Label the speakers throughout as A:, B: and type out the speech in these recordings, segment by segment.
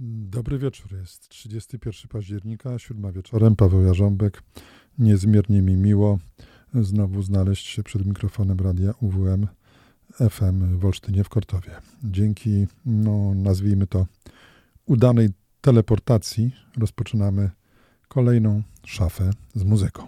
A: Dobry wieczór, jest 31 października, siódma wieczorem, Paweł Jarząbek. Niezmiernie mi miło znowu znaleźć się przed mikrofonem radia UWM FM w Olsztynie w Kortowie. Dzięki, no nazwijmy to, udanej teleportacji rozpoczynamy kolejną szafę z muzyką.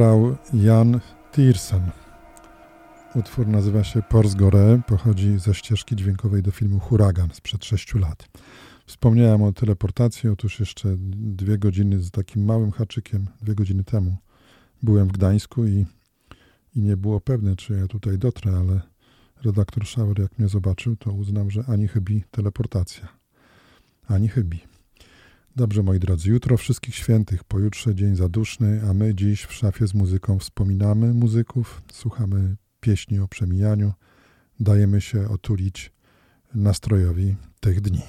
B: Grał Jan Tiersen. Utwór nazywa się Porsgore, pochodzi ze ścieżki dźwiękowej do filmu Huragan sprzed 6 lat. Wspomniałem o teleportacji, otóż jeszcze dwie godziny z takim małym haczykiem, dwie godziny temu byłem w Gdańsku i, i nie było pewne, czy ja tutaj dotrę, ale redaktor Schauer jak mnie zobaczył, to uznał, że ani chybi teleportacja. Ani chybi. Dobrze, moi drodzy, jutro wszystkich świętych, pojutrze dzień zaduszny, a my dziś w szafie z muzyką wspominamy muzyków, słuchamy pieśni o przemijaniu, dajemy się otulić nastrojowi tych dni.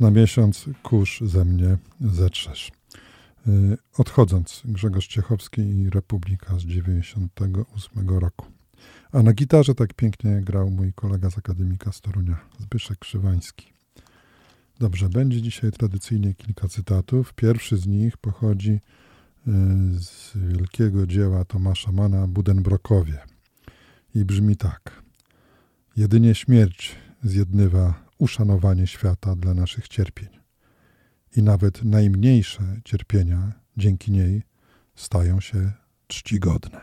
B: Na miesiąc kurz ze mnie zetrzesz. Y, odchodząc, Grzegorz Ciechowski i Republika z 98 roku. A na gitarze tak pięknie grał mój kolega z Akademika z Torunia, Zbyszek Krzywański. Dobrze, będzie dzisiaj tradycyjnie kilka cytatów. Pierwszy z nich pochodzi y, z wielkiego dzieła Tomasza Mana Budenbrokowie i brzmi tak. Jedynie śmierć zjednywa uszanowanie świata dla naszych cierpień.
C: i nawet najmniejsze cierpienia dzięki niej stają się czcigodne.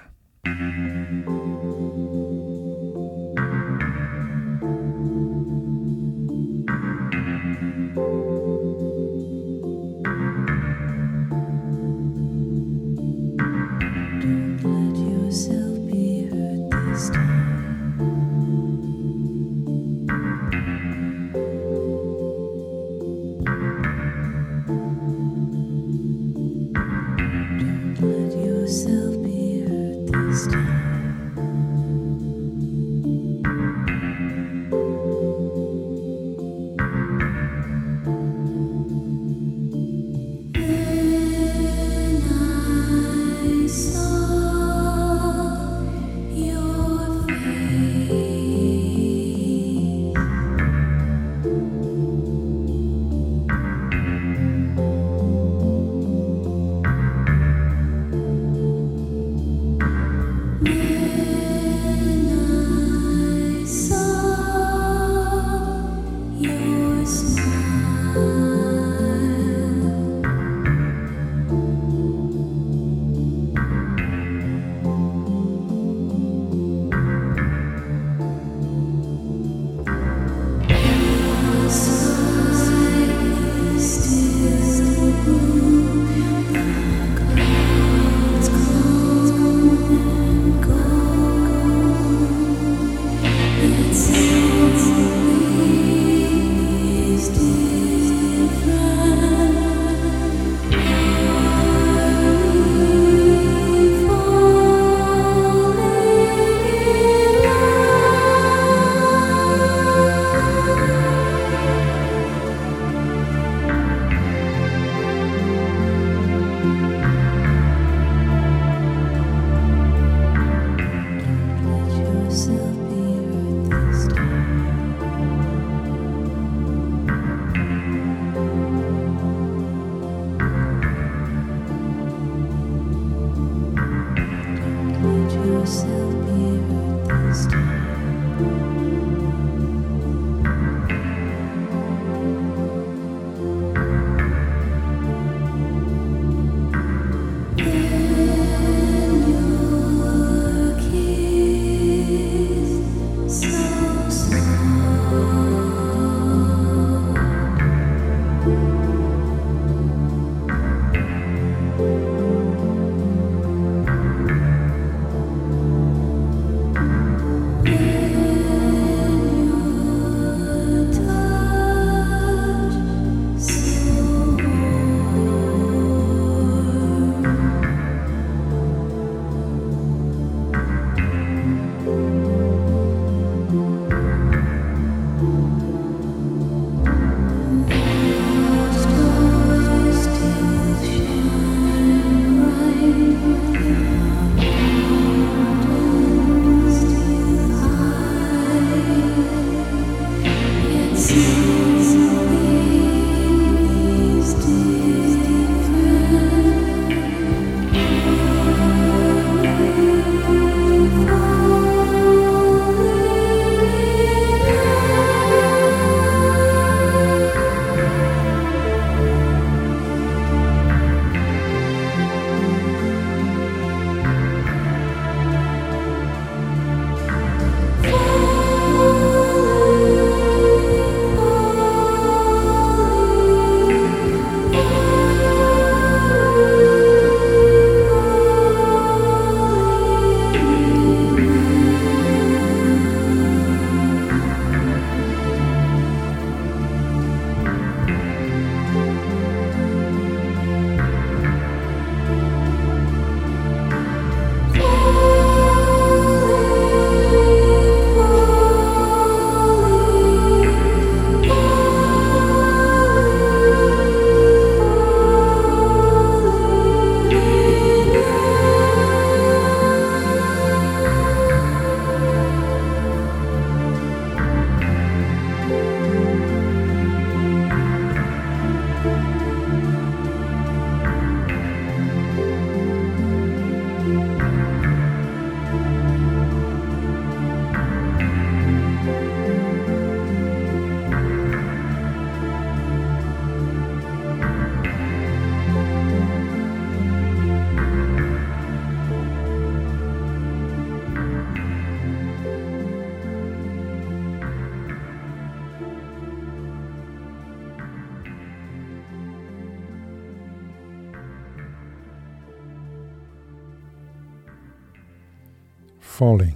D: Falling.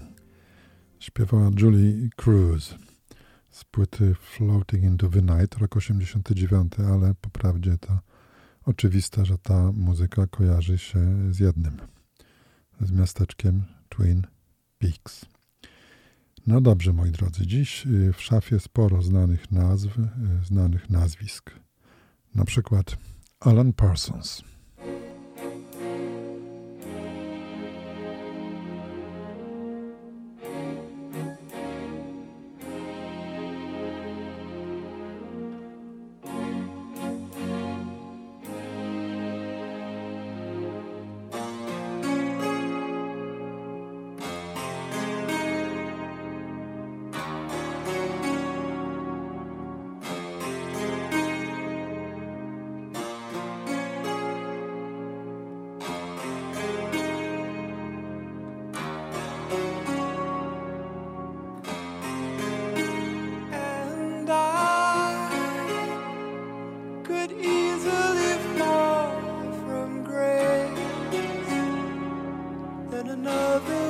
D: Śpiewała Julie Cruz z płyty Floating into the Night, rok 89, ale po prawdzie to oczywiste, że ta muzyka kojarzy się z jednym, z miasteczkiem Twin Peaks. No dobrze, moi drodzy, dziś y, w szafie sporo znanych nazw, y, znanych nazwisk. Na przykład Alan Parsons. another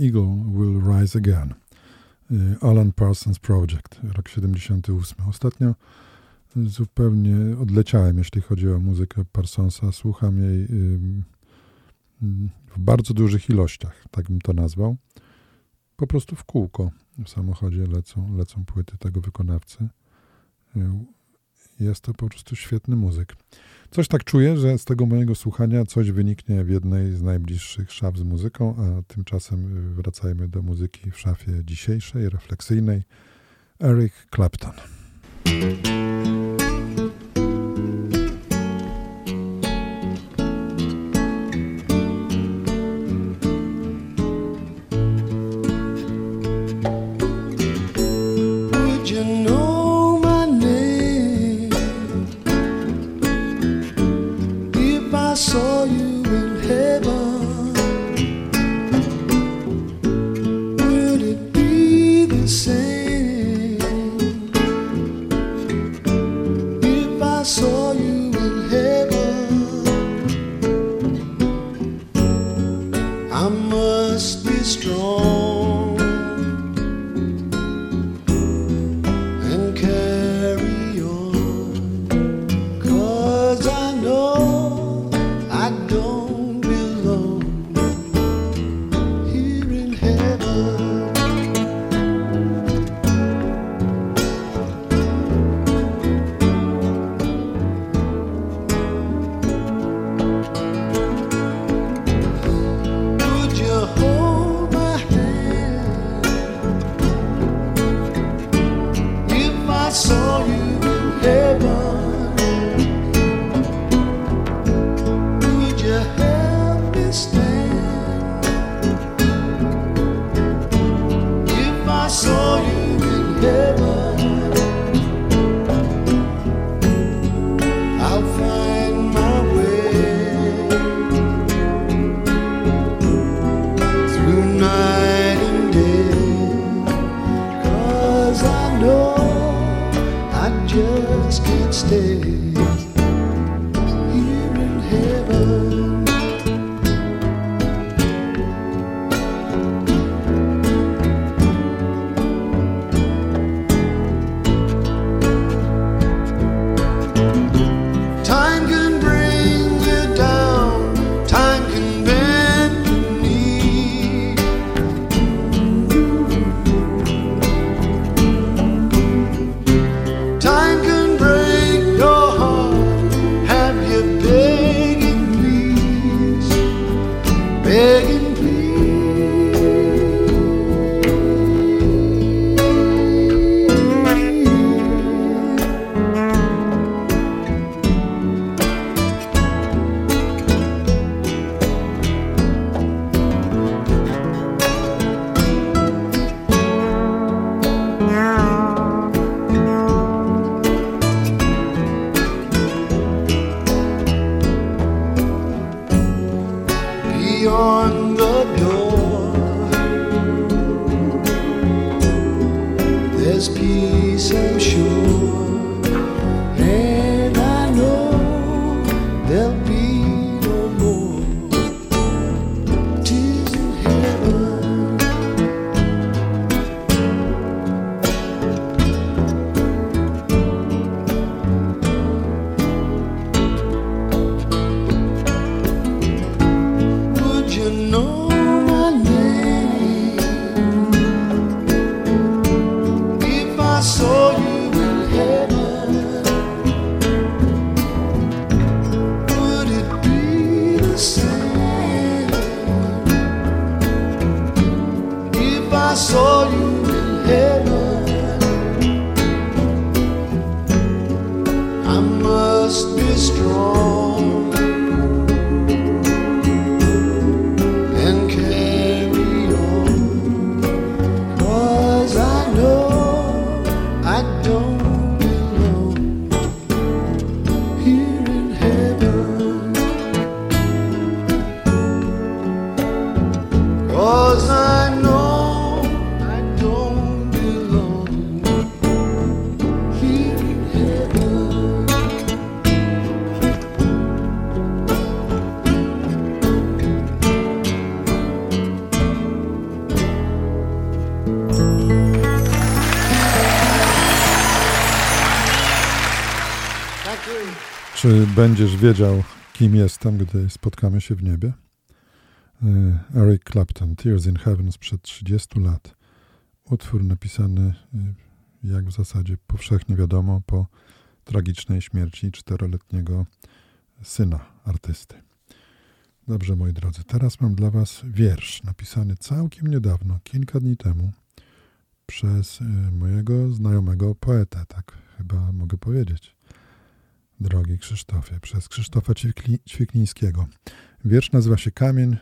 D: Eagle Will Rise Again. Y, Alan Parsons Project, rok 78. Ostatnio zupełnie odleciałem, jeśli chodzi o muzykę Parsonsa. Słucham jej y, w bardzo dużych ilościach, tak bym to nazwał.
E: po prostu w kółko w samochodzie lecą, lecą płyty tego wykonawcy. Jest to po prostu świetny muzyk. Coś tak czuję, że z tego mojego słuchania coś wyniknie w jednej z najbliższych szaf z muzyką, a tymczasem wracajmy do muzyki w szafie dzisiejszej, refleksyjnej. Eric Clapton. Czy będziesz wiedział, kim jestem, gdy spotkamy się w niebie?
C: Eric Clapton, Tears in Heaven sprzed 30 lat. Utwór napisany, jak w zasadzie powszechnie wiadomo, po tragicznej śmierci czteroletniego syna artysty. Dobrze, moi drodzy, teraz mam dla Was wiersz napisany całkiem niedawno, kilka dni temu, przez y, mojego znajomego poetę, tak chyba mogę powiedzieć. Drogi Krzysztofie, przez Krzysztofa Ćwikli, Ćwiklińskiego. Wiersz nazywa się Kamień,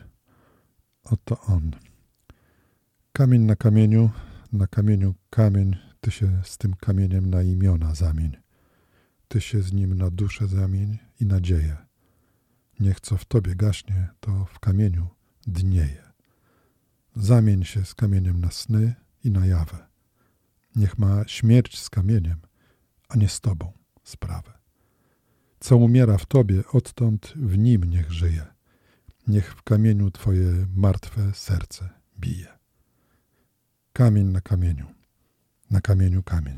C: oto on. Kamień na kamieniu, na kamieniu kamień, ty się z tym kamieniem na imiona zamień. Ty się z nim na duszę zamień i nadzieję. Niech co w tobie gaśnie, to w kamieniu dnieje. Zamień się z kamieniem na sny i na jawę. Niech ma śmierć z kamieniem, a nie z tobą sprawę. Co umiera w tobie, odtąd w nim niech żyje. Niech w kamieniu twoje martwe serce bije. Kamień na kamieniu, na kamieniu kamień.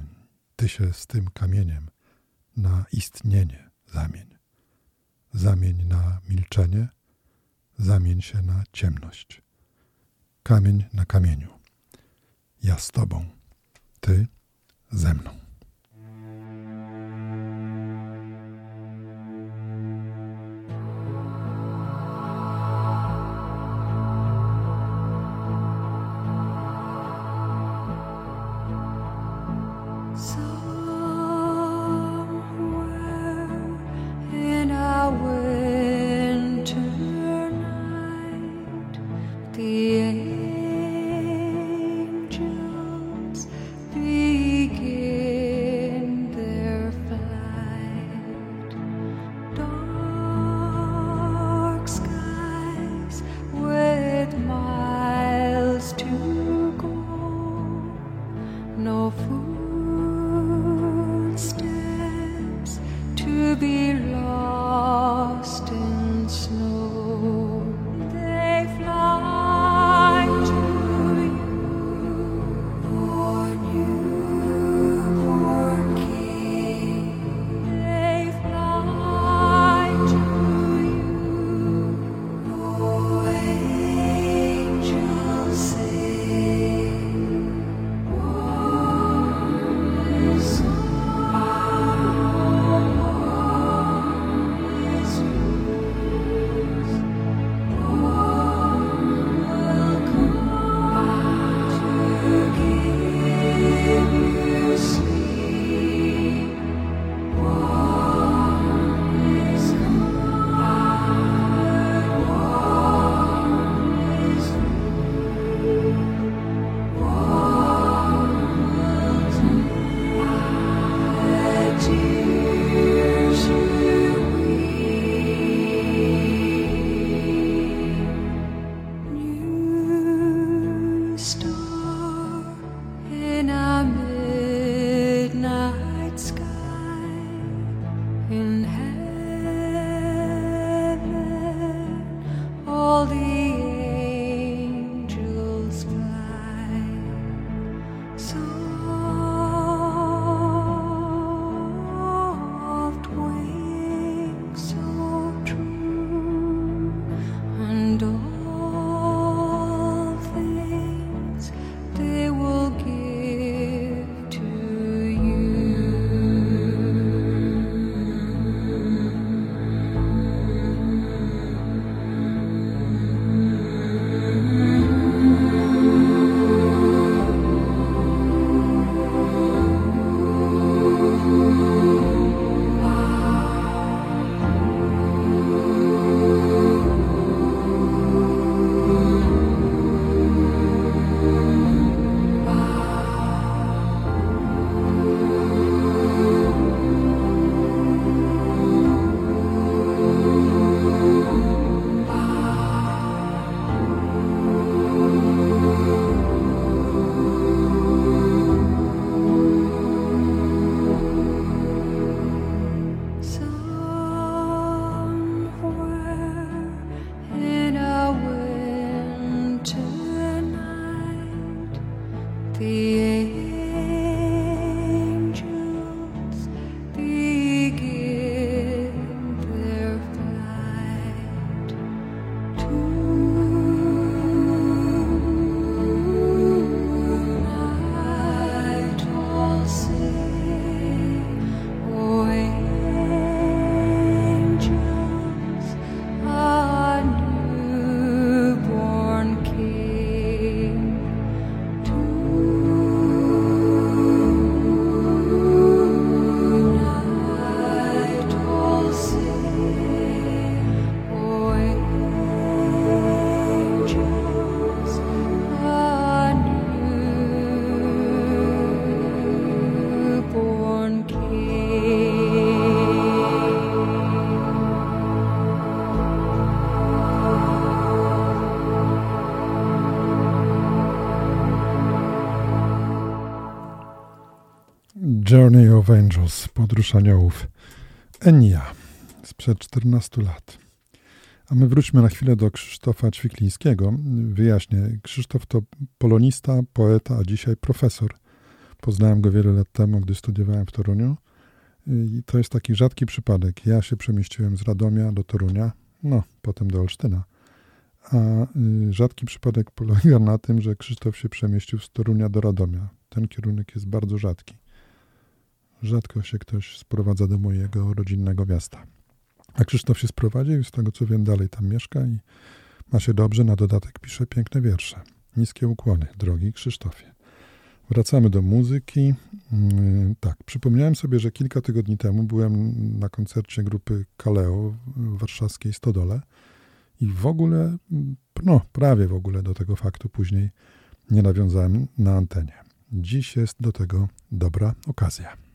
C: Ty się z tym kamieniem na istnienie zamień. Zamień na milczenie, zamień się na ciemność. Kamień na kamieniu. Ja z Tobą, Ty ze mną.
F: Journey of Angels, Podróż Aniołów. Enia, sprzed 14 lat. A my wróćmy na chwilę do Krzysztofa Ćwiklińskiego. Wyjaśnię, Krzysztof to polonista, poeta, a dzisiaj profesor. Poznałem go wiele lat temu, gdy studiowałem w Toruniu. I to jest taki rzadki przypadek. Ja się przemieściłem z Radomia do Torunia, no, potem do Olsztyna. A y, rzadki przypadek polega na tym, że Krzysztof się przemieścił z Torunia do Radomia. Ten kierunek jest bardzo rzadki. Rzadko się ktoś sprowadza do mojego rodzinnego miasta. A Krzysztof się sprowadził z tego co wiem dalej tam mieszka i ma się dobrze, na dodatek pisze piękne wiersze. Niskie ukłony, drogi Krzysztofie. Wracamy do muzyki. Mm, tak, przypomniałem sobie, że kilka tygodni temu byłem na koncercie grupy Kaleo w warszawskiej Stodole i w ogóle, no prawie w ogóle do tego faktu później nie nawiązałem na antenie. Dziś jest do tego dobra okazja.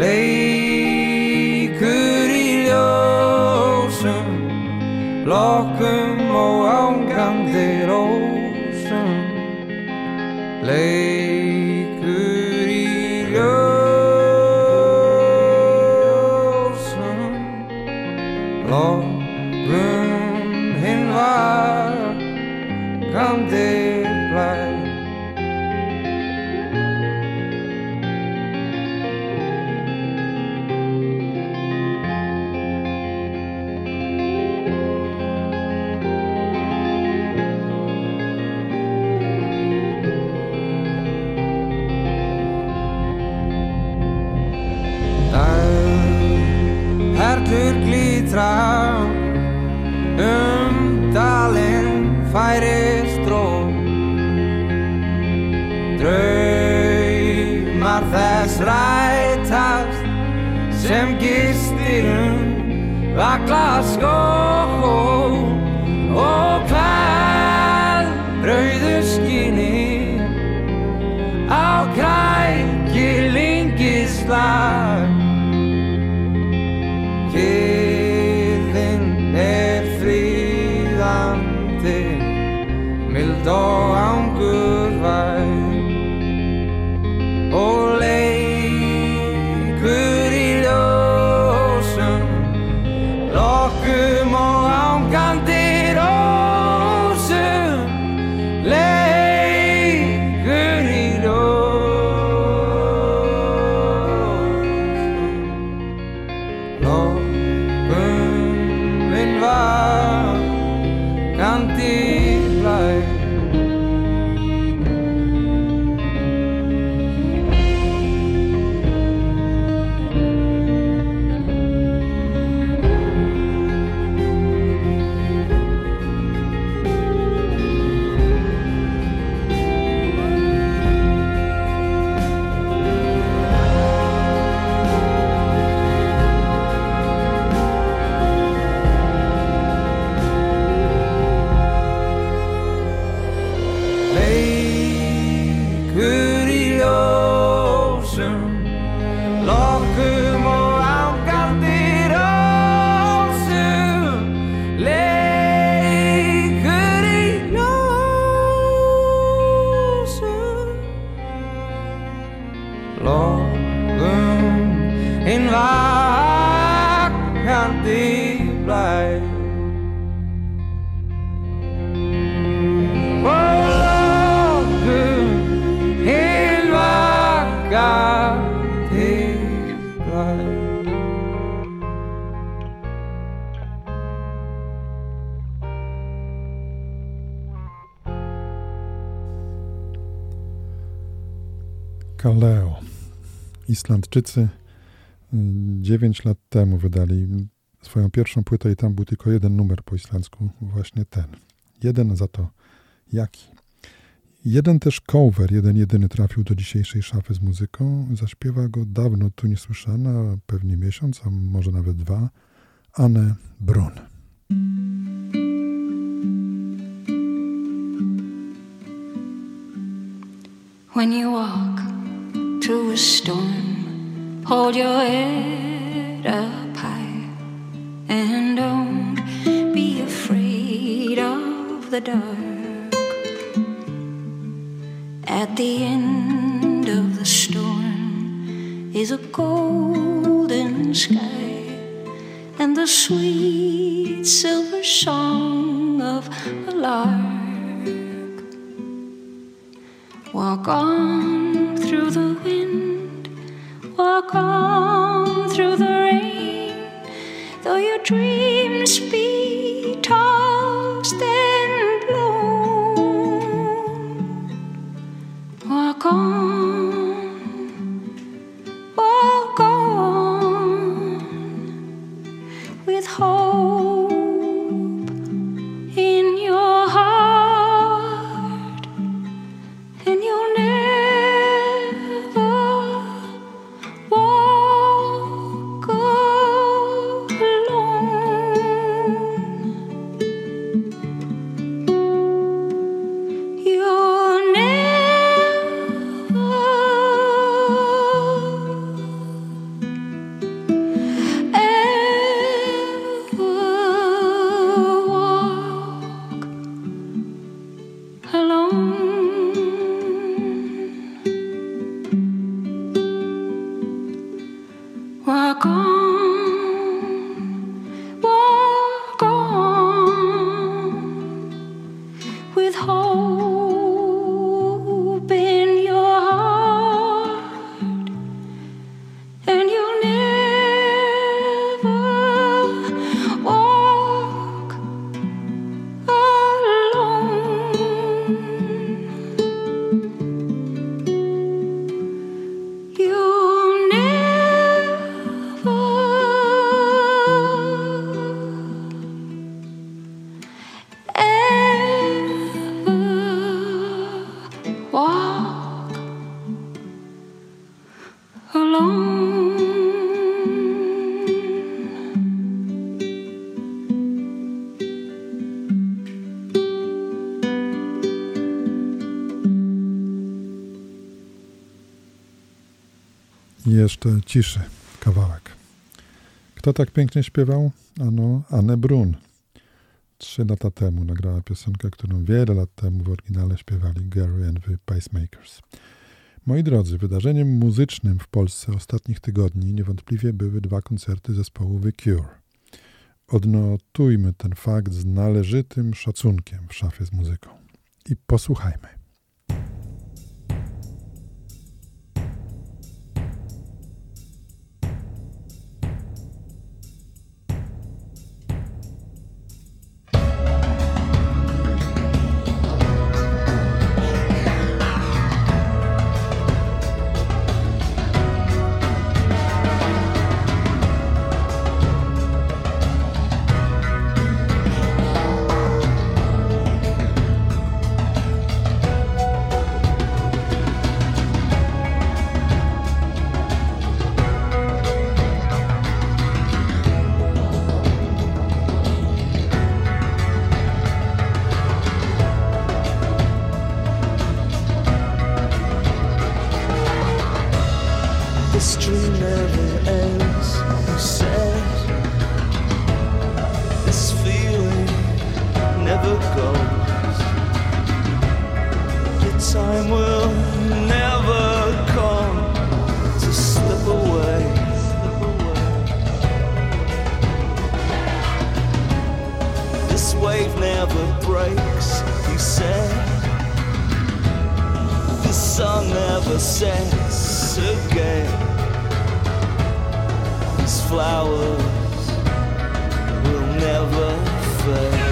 A: leikur í ljósum lokum og ángandi rósum. Leikur Glasgow. tanti Islandczycy 9 y, lat temu wydali swoją pierwszą płytę i tam był tylko jeden numer po islandzku, właśnie ten. Jeden za to jaki. Jeden też cover, jeden jedyny trafił do dzisiejszej szafy z muzyką. Zaśpiewa go dawno tu niesłyszana, pewnie miesiąc, a może nawet dwa, Anne Brun.
C: When you walk through a storm, hold your head up high and don't be afraid of the dark. At the end of the storm is a golden sky and the sweet silver song of a lark. Walk on through the walk
A: jeszcze ciszy kawałek. Kto tak pięknie śpiewał? Ano, Anne Brun. Trzy lata temu nagrała piosenkę, którą wiele lat temu w oryginale śpiewali Gary and the Pacemakers. Moi drodzy, wydarzeniem muzycznym w Polsce ostatnich tygodni niewątpliwie były dwa koncerty zespołu The Cure. Odnotujmy ten fakt z należytym szacunkiem w szafie z muzyką. I posłuchajmy.
G: history never ends. Said this feeling never goes. The time will never come to slip away. This wave never breaks, he said. This song never sets again flowers will never
H: fade.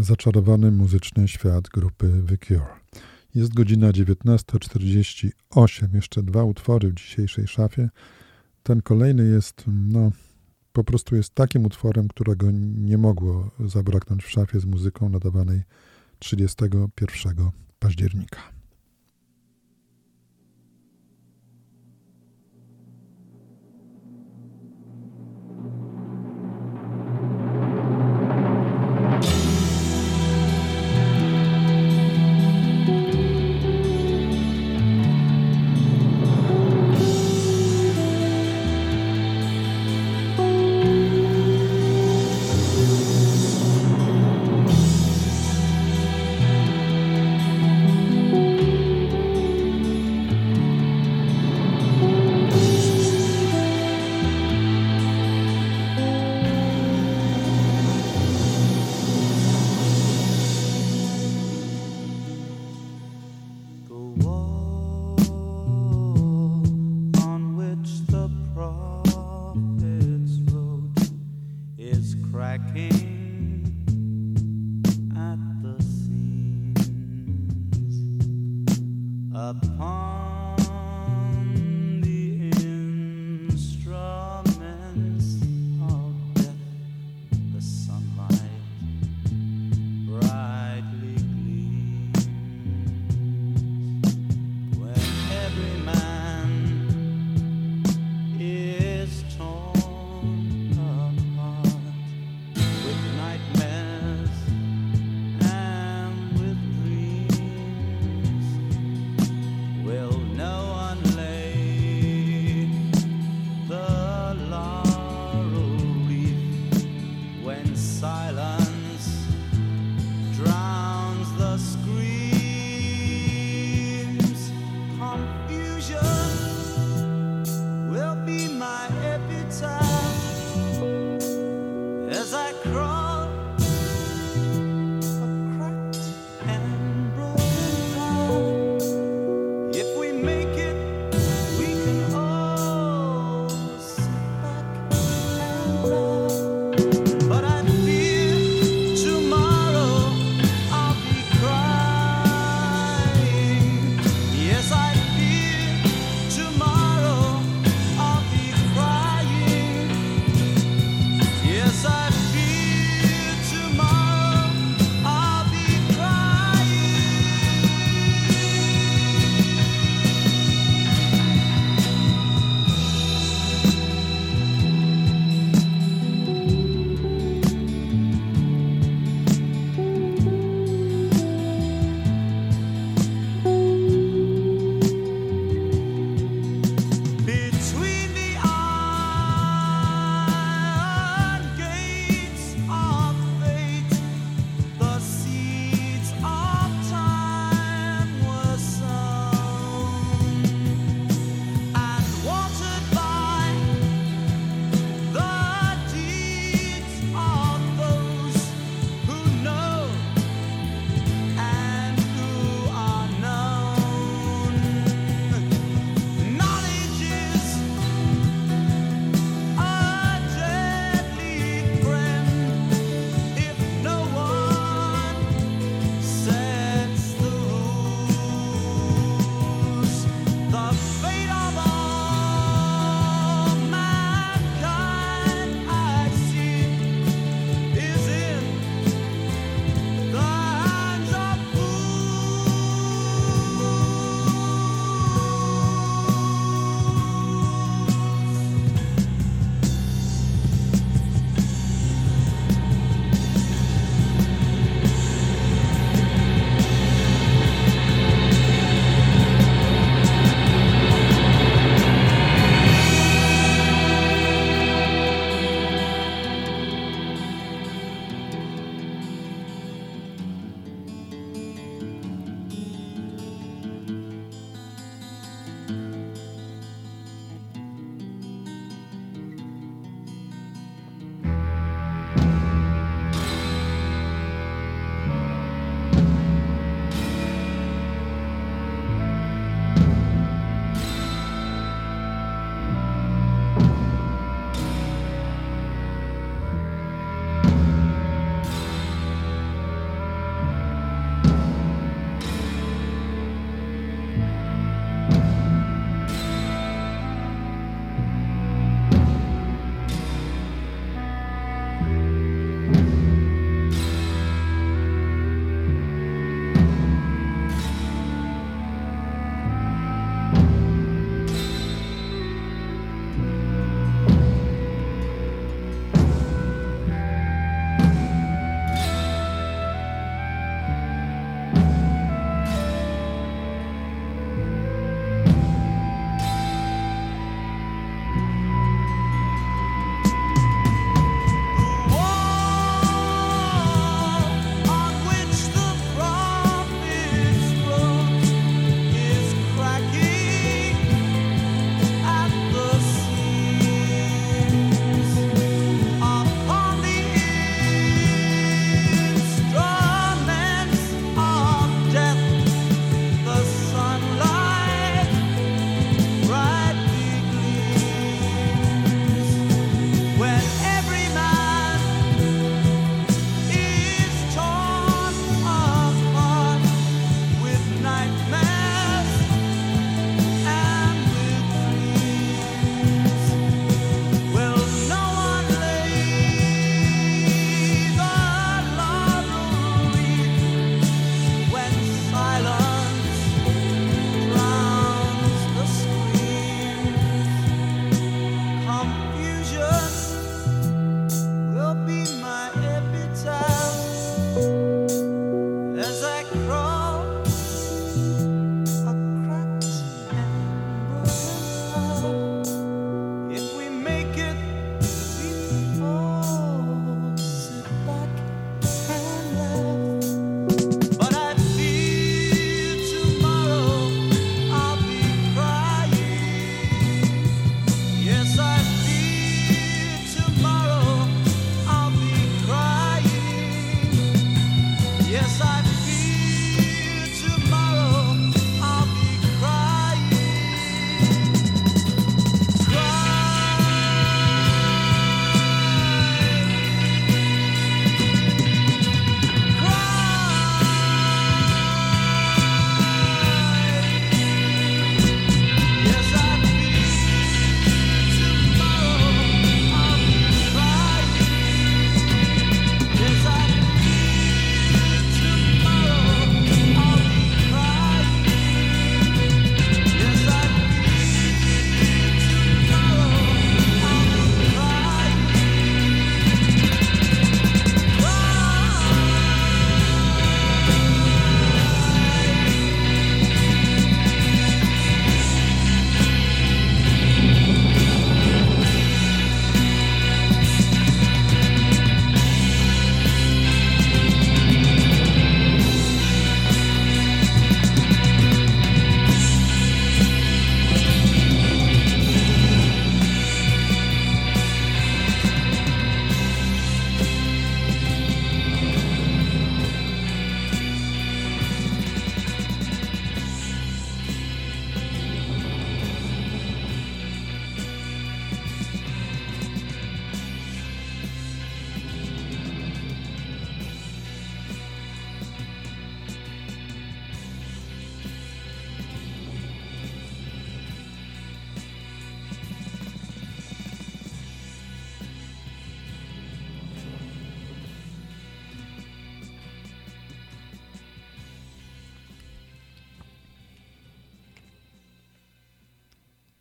H: Zaczarowany muzyczny świat grupy The Cure. Jest godzina 19.48. Jeszcze dwa utwory w dzisiejszej szafie. Ten kolejny jest, no, po prostu jest takim utworem, którego nie mogło zabraknąć w szafie z muzyką nadawanej 31 października.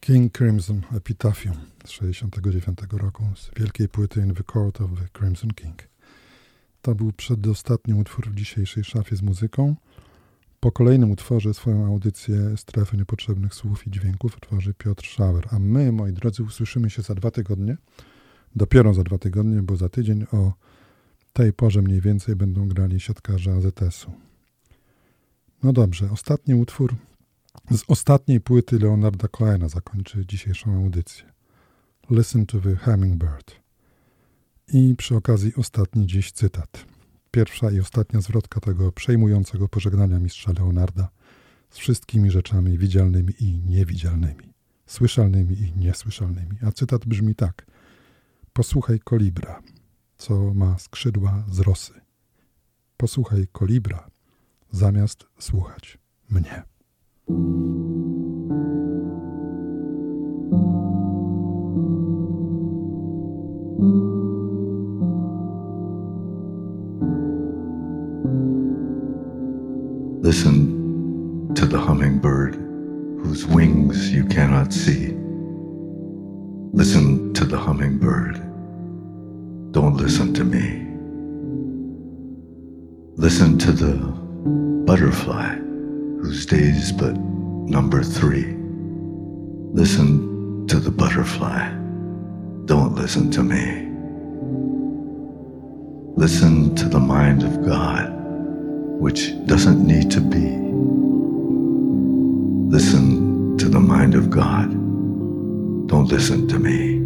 A: King Crimson Epitaphium z 69 roku z wielkiej płyty In the Court of the Crimson King. To był przedostatni utwór w dzisiejszej szafie z muzyką. Po kolejnym utworze swoją audycję Strefy Niepotrzebnych Słów i Dźwięków tworzy Piotr Schauer. A my, moi drodzy, usłyszymy się za dwa tygodnie. Dopiero za dwa tygodnie, bo za tydzień o tej porze mniej więcej będą grali siatkarze AZS-u. No dobrze, ostatni utwór z ostatniej płyty Leonarda Cohena zakończy dzisiejszą audycję. Listen to the Hummingbird. I przy okazji ostatni dziś cytat. Pierwsza i ostatnia zwrotka tego przejmującego pożegnania mistrza Leonarda z wszystkimi rzeczami widzialnymi i niewidzialnymi, słyszalnymi i niesłyszalnymi. A cytat brzmi tak. Posłuchaj kolibra, co ma skrzydła z rosy. Posłuchaj kolibra, zamiast słuchać mnie.
I: Listen to the hummingbird whose wings you cannot see. Listen to the hummingbird. Don't listen to me. Listen to the butterfly whose days but number three. Listen to the butterfly. Don't listen to me. Listen to the mind of God, which doesn't need to be. Listen to the mind of God. Don't listen to me.